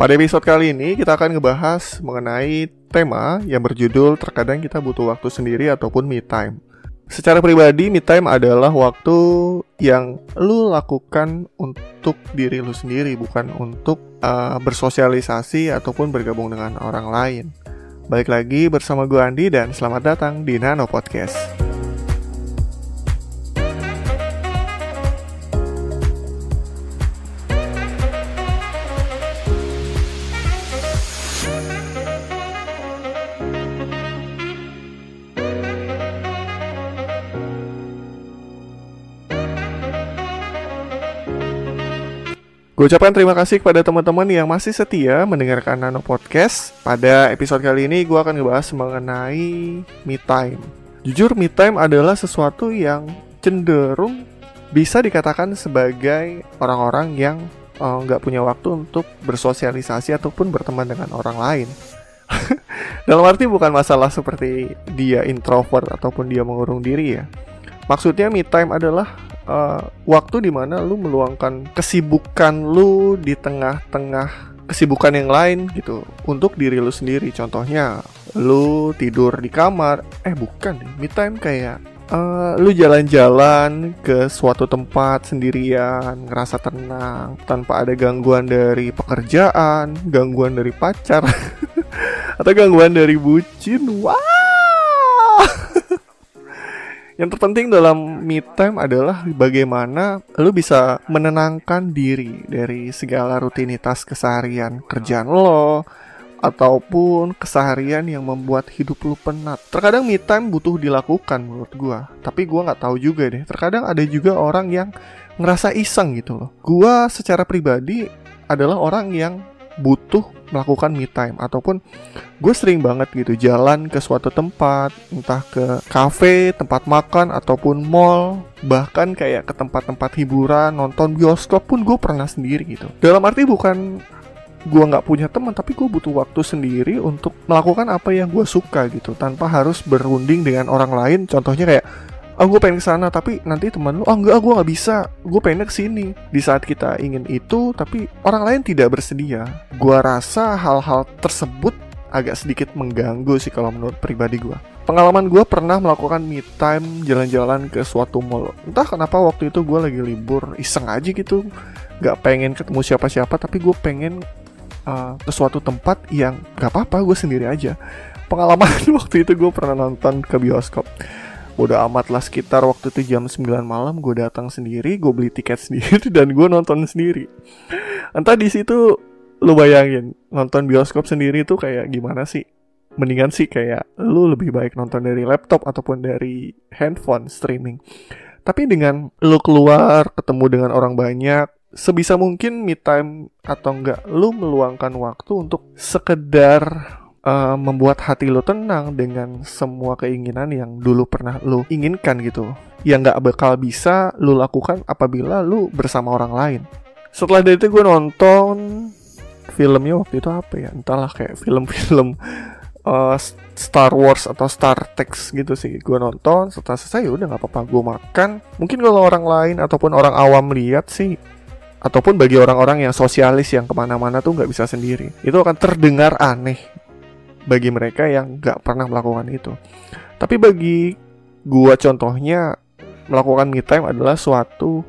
Pada episode kali ini kita akan ngebahas mengenai tema yang berjudul terkadang kita butuh waktu sendiri ataupun me time. Secara pribadi, me time adalah waktu yang lu lakukan untuk diri lu sendiri, bukan untuk uh, bersosialisasi ataupun bergabung dengan orang lain. Balik lagi bersama gue Andi dan selamat datang di Nano Podcast. Gue ucapkan terima kasih kepada teman-teman yang masih setia mendengarkan Nano Podcast. Pada episode kali ini gue akan ngebahas mengenai me time. Jujur me time adalah sesuatu yang cenderung bisa dikatakan sebagai orang-orang yang eh, nggak uh, punya waktu untuk bersosialisasi ataupun berteman dengan orang lain. Dalam arti bukan masalah seperti dia introvert ataupun dia mengurung diri ya. Maksudnya me time adalah uh, waktu di mana lu meluangkan kesibukan lu di tengah-tengah kesibukan yang lain gitu untuk diri lu sendiri. Contohnya lu tidur di kamar eh bukan me time kayak uh, lu jalan-jalan ke suatu tempat sendirian ngerasa tenang tanpa ada gangguan dari pekerjaan gangguan dari pacar atau gangguan dari bucin wah yang terpenting dalam me time adalah bagaimana lu bisa menenangkan diri dari segala rutinitas keseharian kerjaan lo ataupun keseharian yang membuat hidup lu penat. Terkadang me time butuh dilakukan menurut gua, tapi gua nggak tahu juga deh. Terkadang ada juga orang yang ngerasa iseng gitu loh. Gua secara pribadi adalah orang yang butuh melakukan me time. Ataupun gue sering banget gitu jalan ke suatu tempat entah ke cafe tempat makan ataupun mall bahkan kayak ke tempat-tempat hiburan nonton bioskop pun gue pernah sendiri gitu. Dalam arti bukan gue nggak punya teman tapi gue butuh waktu sendiri untuk melakukan apa yang gue suka gitu tanpa harus berunding dengan orang lain. Contohnya kayak ah gue pengen ke sana tapi nanti teman lu. Ah enggak gue nggak bisa. Gue pengen ke sini. Di saat kita ingin itu tapi orang lain tidak bersedia. Gue rasa hal-hal tersebut agak sedikit mengganggu sih kalau menurut pribadi gue pengalaman gue pernah melakukan me time jalan-jalan ke suatu mall. Entah kenapa waktu itu gue lagi libur iseng aja gitu. Nggak pengen ketemu siapa-siapa tapi gue pengen uh, ke suatu tempat yang gak apa-apa gue sendiri aja. Pengalaman waktu itu gue pernah nonton ke bioskop Udah amat lah sekitar waktu itu jam 9 malam gue datang sendiri, gue beli tiket sendiri dan gue nonton sendiri. Entah di situ lu bayangin nonton bioskop sendiri tuh kayak gimana sih? Mendingan sih kayak lu lebih baik nonton dari laptop ataupun dari handphone streaming. Tapi dengan lu keluar ketemu dengan orang banyak, sebisa mungkin me time atau enggak lu meluangkan waktu untuk sekedar uh, membuat hati lo tenang dengan semua keinginan yang dulu pernah lo inginkan gitu. Yang nggak bakal bisa lo lakukan apabila lo bersama orang lain. Setelah dari itu gue nonton filmnya waktu itu apa ya? Entahlah kayak film-film uh, Star Wars atau Star Trek gitu sih. Gue nonton setelah selesai ya udah nggak apa-apa gue makan. Mungkin kalau orang lain ataupun orang awam lihat sih ataupun bagi orang-orang yang sosialis yang ke mana-mana tuh nggak bisa sendiri. Itu akan terdengar aneh bagi mereka yang nggak pernah melakukan itu. Tapi bagi gua contohnya melakukan me time adalah suatu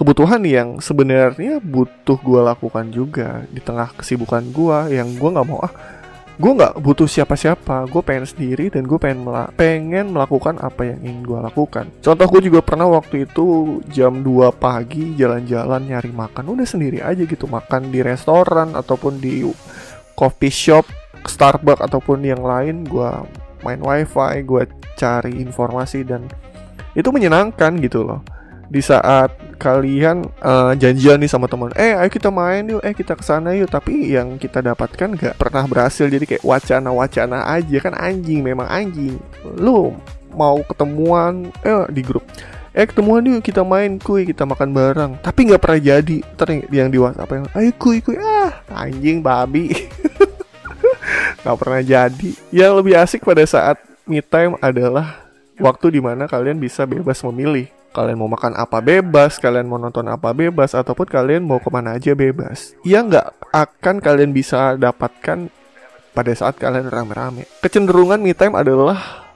kebutuhan yang sebenarnya butuh gua lakukan juga di tengah kesibukan gua yang gua nggak mau ah gue nggak butuh siapa-siapa. Gue pengen sendiri dan gue pengen mela pengen melakukan apa yang ingin gue lakukan. Contoh gue juga pernah waktu itu jam 2 pagi jalan-jalan nyari makan udah sendiri aja gitu makan di restoran ataupun di coffee shop Starbucks ataupun yang lain gue main wifi gue cari informasi dan itu menyenangkan gitu loh. Di saat kalian uh, janjian nih sama teman eh ayo kita main yuk eh kita ke sana yuk. Tapi yang kita dapatkan gak pernah berhasil jadi kayak wacana-wacana aja. Kan anjing memang anjing. Lu mau ketemuan eh di grup eh ketemuan yuk kita main kuy kita makan bareng. Tapi nggak pernah jadi. Terus yang di WhatsApp yang ayo kuy kuy. Ah anjing babi nggak pernah jadi yang lebih asik pada saat me time adalah waktu di mana kalian bisa bebas memilih Kalian mau makan apa bebas, kalian mau nonton apa bebas, ataupun kalian mau ke mana aja bebas. Ia nggak akan kalian bisa dapatkan pada saat kalian rame-rame. Kecenderungan me time adalah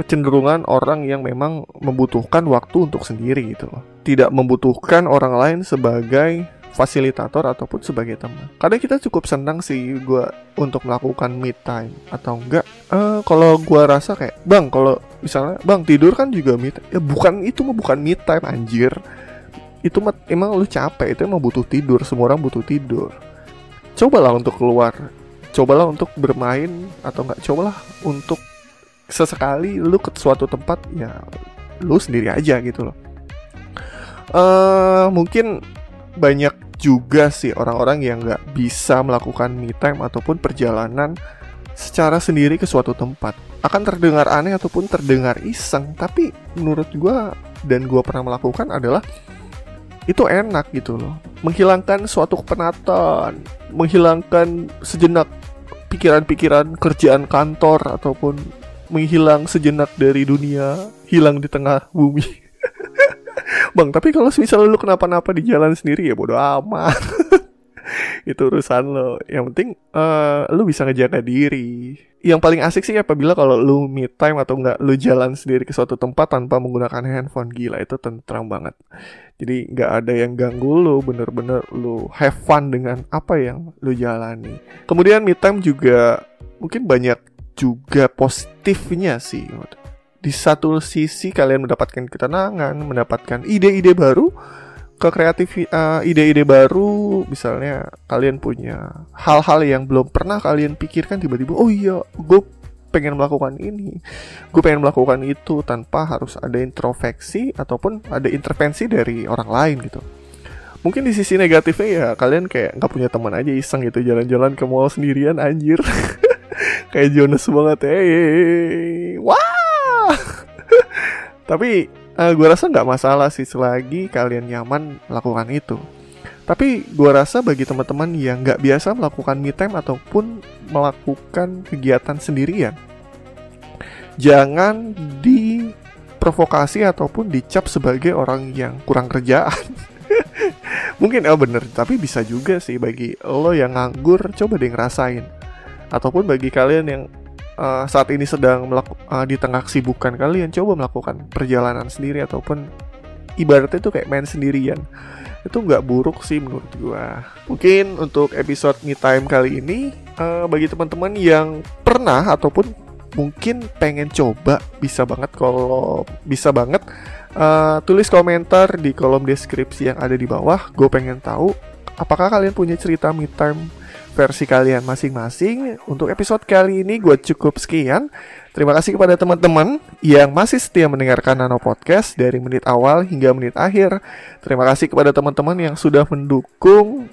kecenderungan orang yang memang membutuhkan waktu untuk sendiri gitu loh. Tidak membutuhkan orang lain sebagai fasilitator ataupun sebagai teman. Kadang kita cukup senang sih gue untuk melakukan me time atau enggak. Uh, kalau gue rasa kayak bang kalau misalnya bang tidur kan juga me time. Ya bukan itu mah bukan me time anjir. Itu mah emang lu capek itu emang butuh tidur. Semua orang butuh tidur. Cobalah untuk keluar. Cobalah untuk bermain atau enggak. Cobalah untuk sesekali lu ke suatu tempat ya lu sendiri aja gitu loh. Uh, mungkin banyak juga sih orang-orang yang nggak bisa melakukan me time ataupun perjalanan secara sendiri ke suatu tempat. Akan terdengar aneh ataupun terdengar iseng, tapi menurut gue dan gue pernah melakukan adalah itu enak gitu loh. Menghilangkan suatu kepenatan, menghilangkan sejenak pikiran-pikiran kerjaan kantor ataupun menghilang sejenak dari dunia, hilang di tengah bumi. Bang, tapi kalau misalnya lu kenapa-napa di jalan sendiri ya bodo amat. itu urusan lo. Yang penting uh, lu bisa ngejaga diri. Yang paling asik sih apabila kalau lu me time atau enggak lu jalan sendiri ke suatu tempat tanpa menggunakan handphone gila itu tentram banget. Jadi nggak ada yang ganggu lu, bener-bener lu have fun dengan apa yang lu jalani. Kemudian me time juga mungkin banyak juga positifnya sih di satu sisi kalian mendapatkan ketenangan, mendapatkan ide-ide baru, ke kreatif uh, ide-ide baru, misalnya kalian punya hal-hal yang belum pernah kalian pikirkan tiba-tiba, oh iya, gue pengen melakukan ini, gue pengen melakukan itu tanpa harus ada introspeksi ataupun ada intervensi dari orang lain gitu. Mungkin di sisi negatifnya ya kalian kayak nggak punya teman aja iseng gitu jalan-jalan ke mall sendirian anjir. kayak Jonas banget. Hey, wah Tapi uh, eh, gue rasa nggak masalah sih selagi kalian nyaman melakukan itu. Tapi gue rasa bagi teman-teman yang nggak biasa melakukan me time ataupun melakukan kegiatan sendirian, jangan diprovokasi ataupun dicap sebagai orang yang kurang kerjaan. Mungkin oh bener, tapi bisa juga sih bagi lo yang nganggur coba deh ngerasain. Ataupun bagi kalian yang uh, saat ini sedang melaku, uh, di tengah kesibukan kalian coba melakukan perjalanan sendiri ataupun ibaratnya itu kayak main sendirian. Itu nggak buruk sih menurut gua. Mungkin untuk episode me time kali ini uh, bagi teman-teman yang pernah ataupun mungkin pengen coba bisa banget kalau bisa banget uh, tulis komentar di kolom deskripsi yang ada di bawah. Gue pengen tahu apakah kalian punya cerita me time versi kalian masing-masing. Untuk episode kali ini gue cukup sekian. Terima kasih kepada teman-teman yang masih setia mendengarkan Nano Podcast dari menit awal hingga menit akhir. Terima kasih kepada teman-teman yang sudah mendukung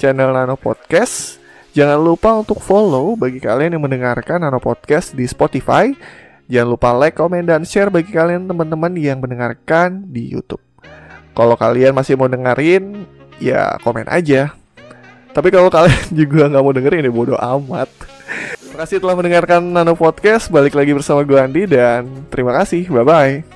channel Nano Podcast. Jangan lupa untuk follow bagi kalian yang mendengarkan Nano Podcast di Spotify. Jangan lupa like, komen, dan share bagi kalian teman-teman yang mendengarkan di YouTube. Kalau kalian masih mau dengerin, ya komen aja. Tapi kalau kalian juga nggak mau dengerin ya bodo amat. Terima kasih telah mendengarkan Nano Podcast. Balik lagi bersama gue Andi dan terima kasih. Bye bye.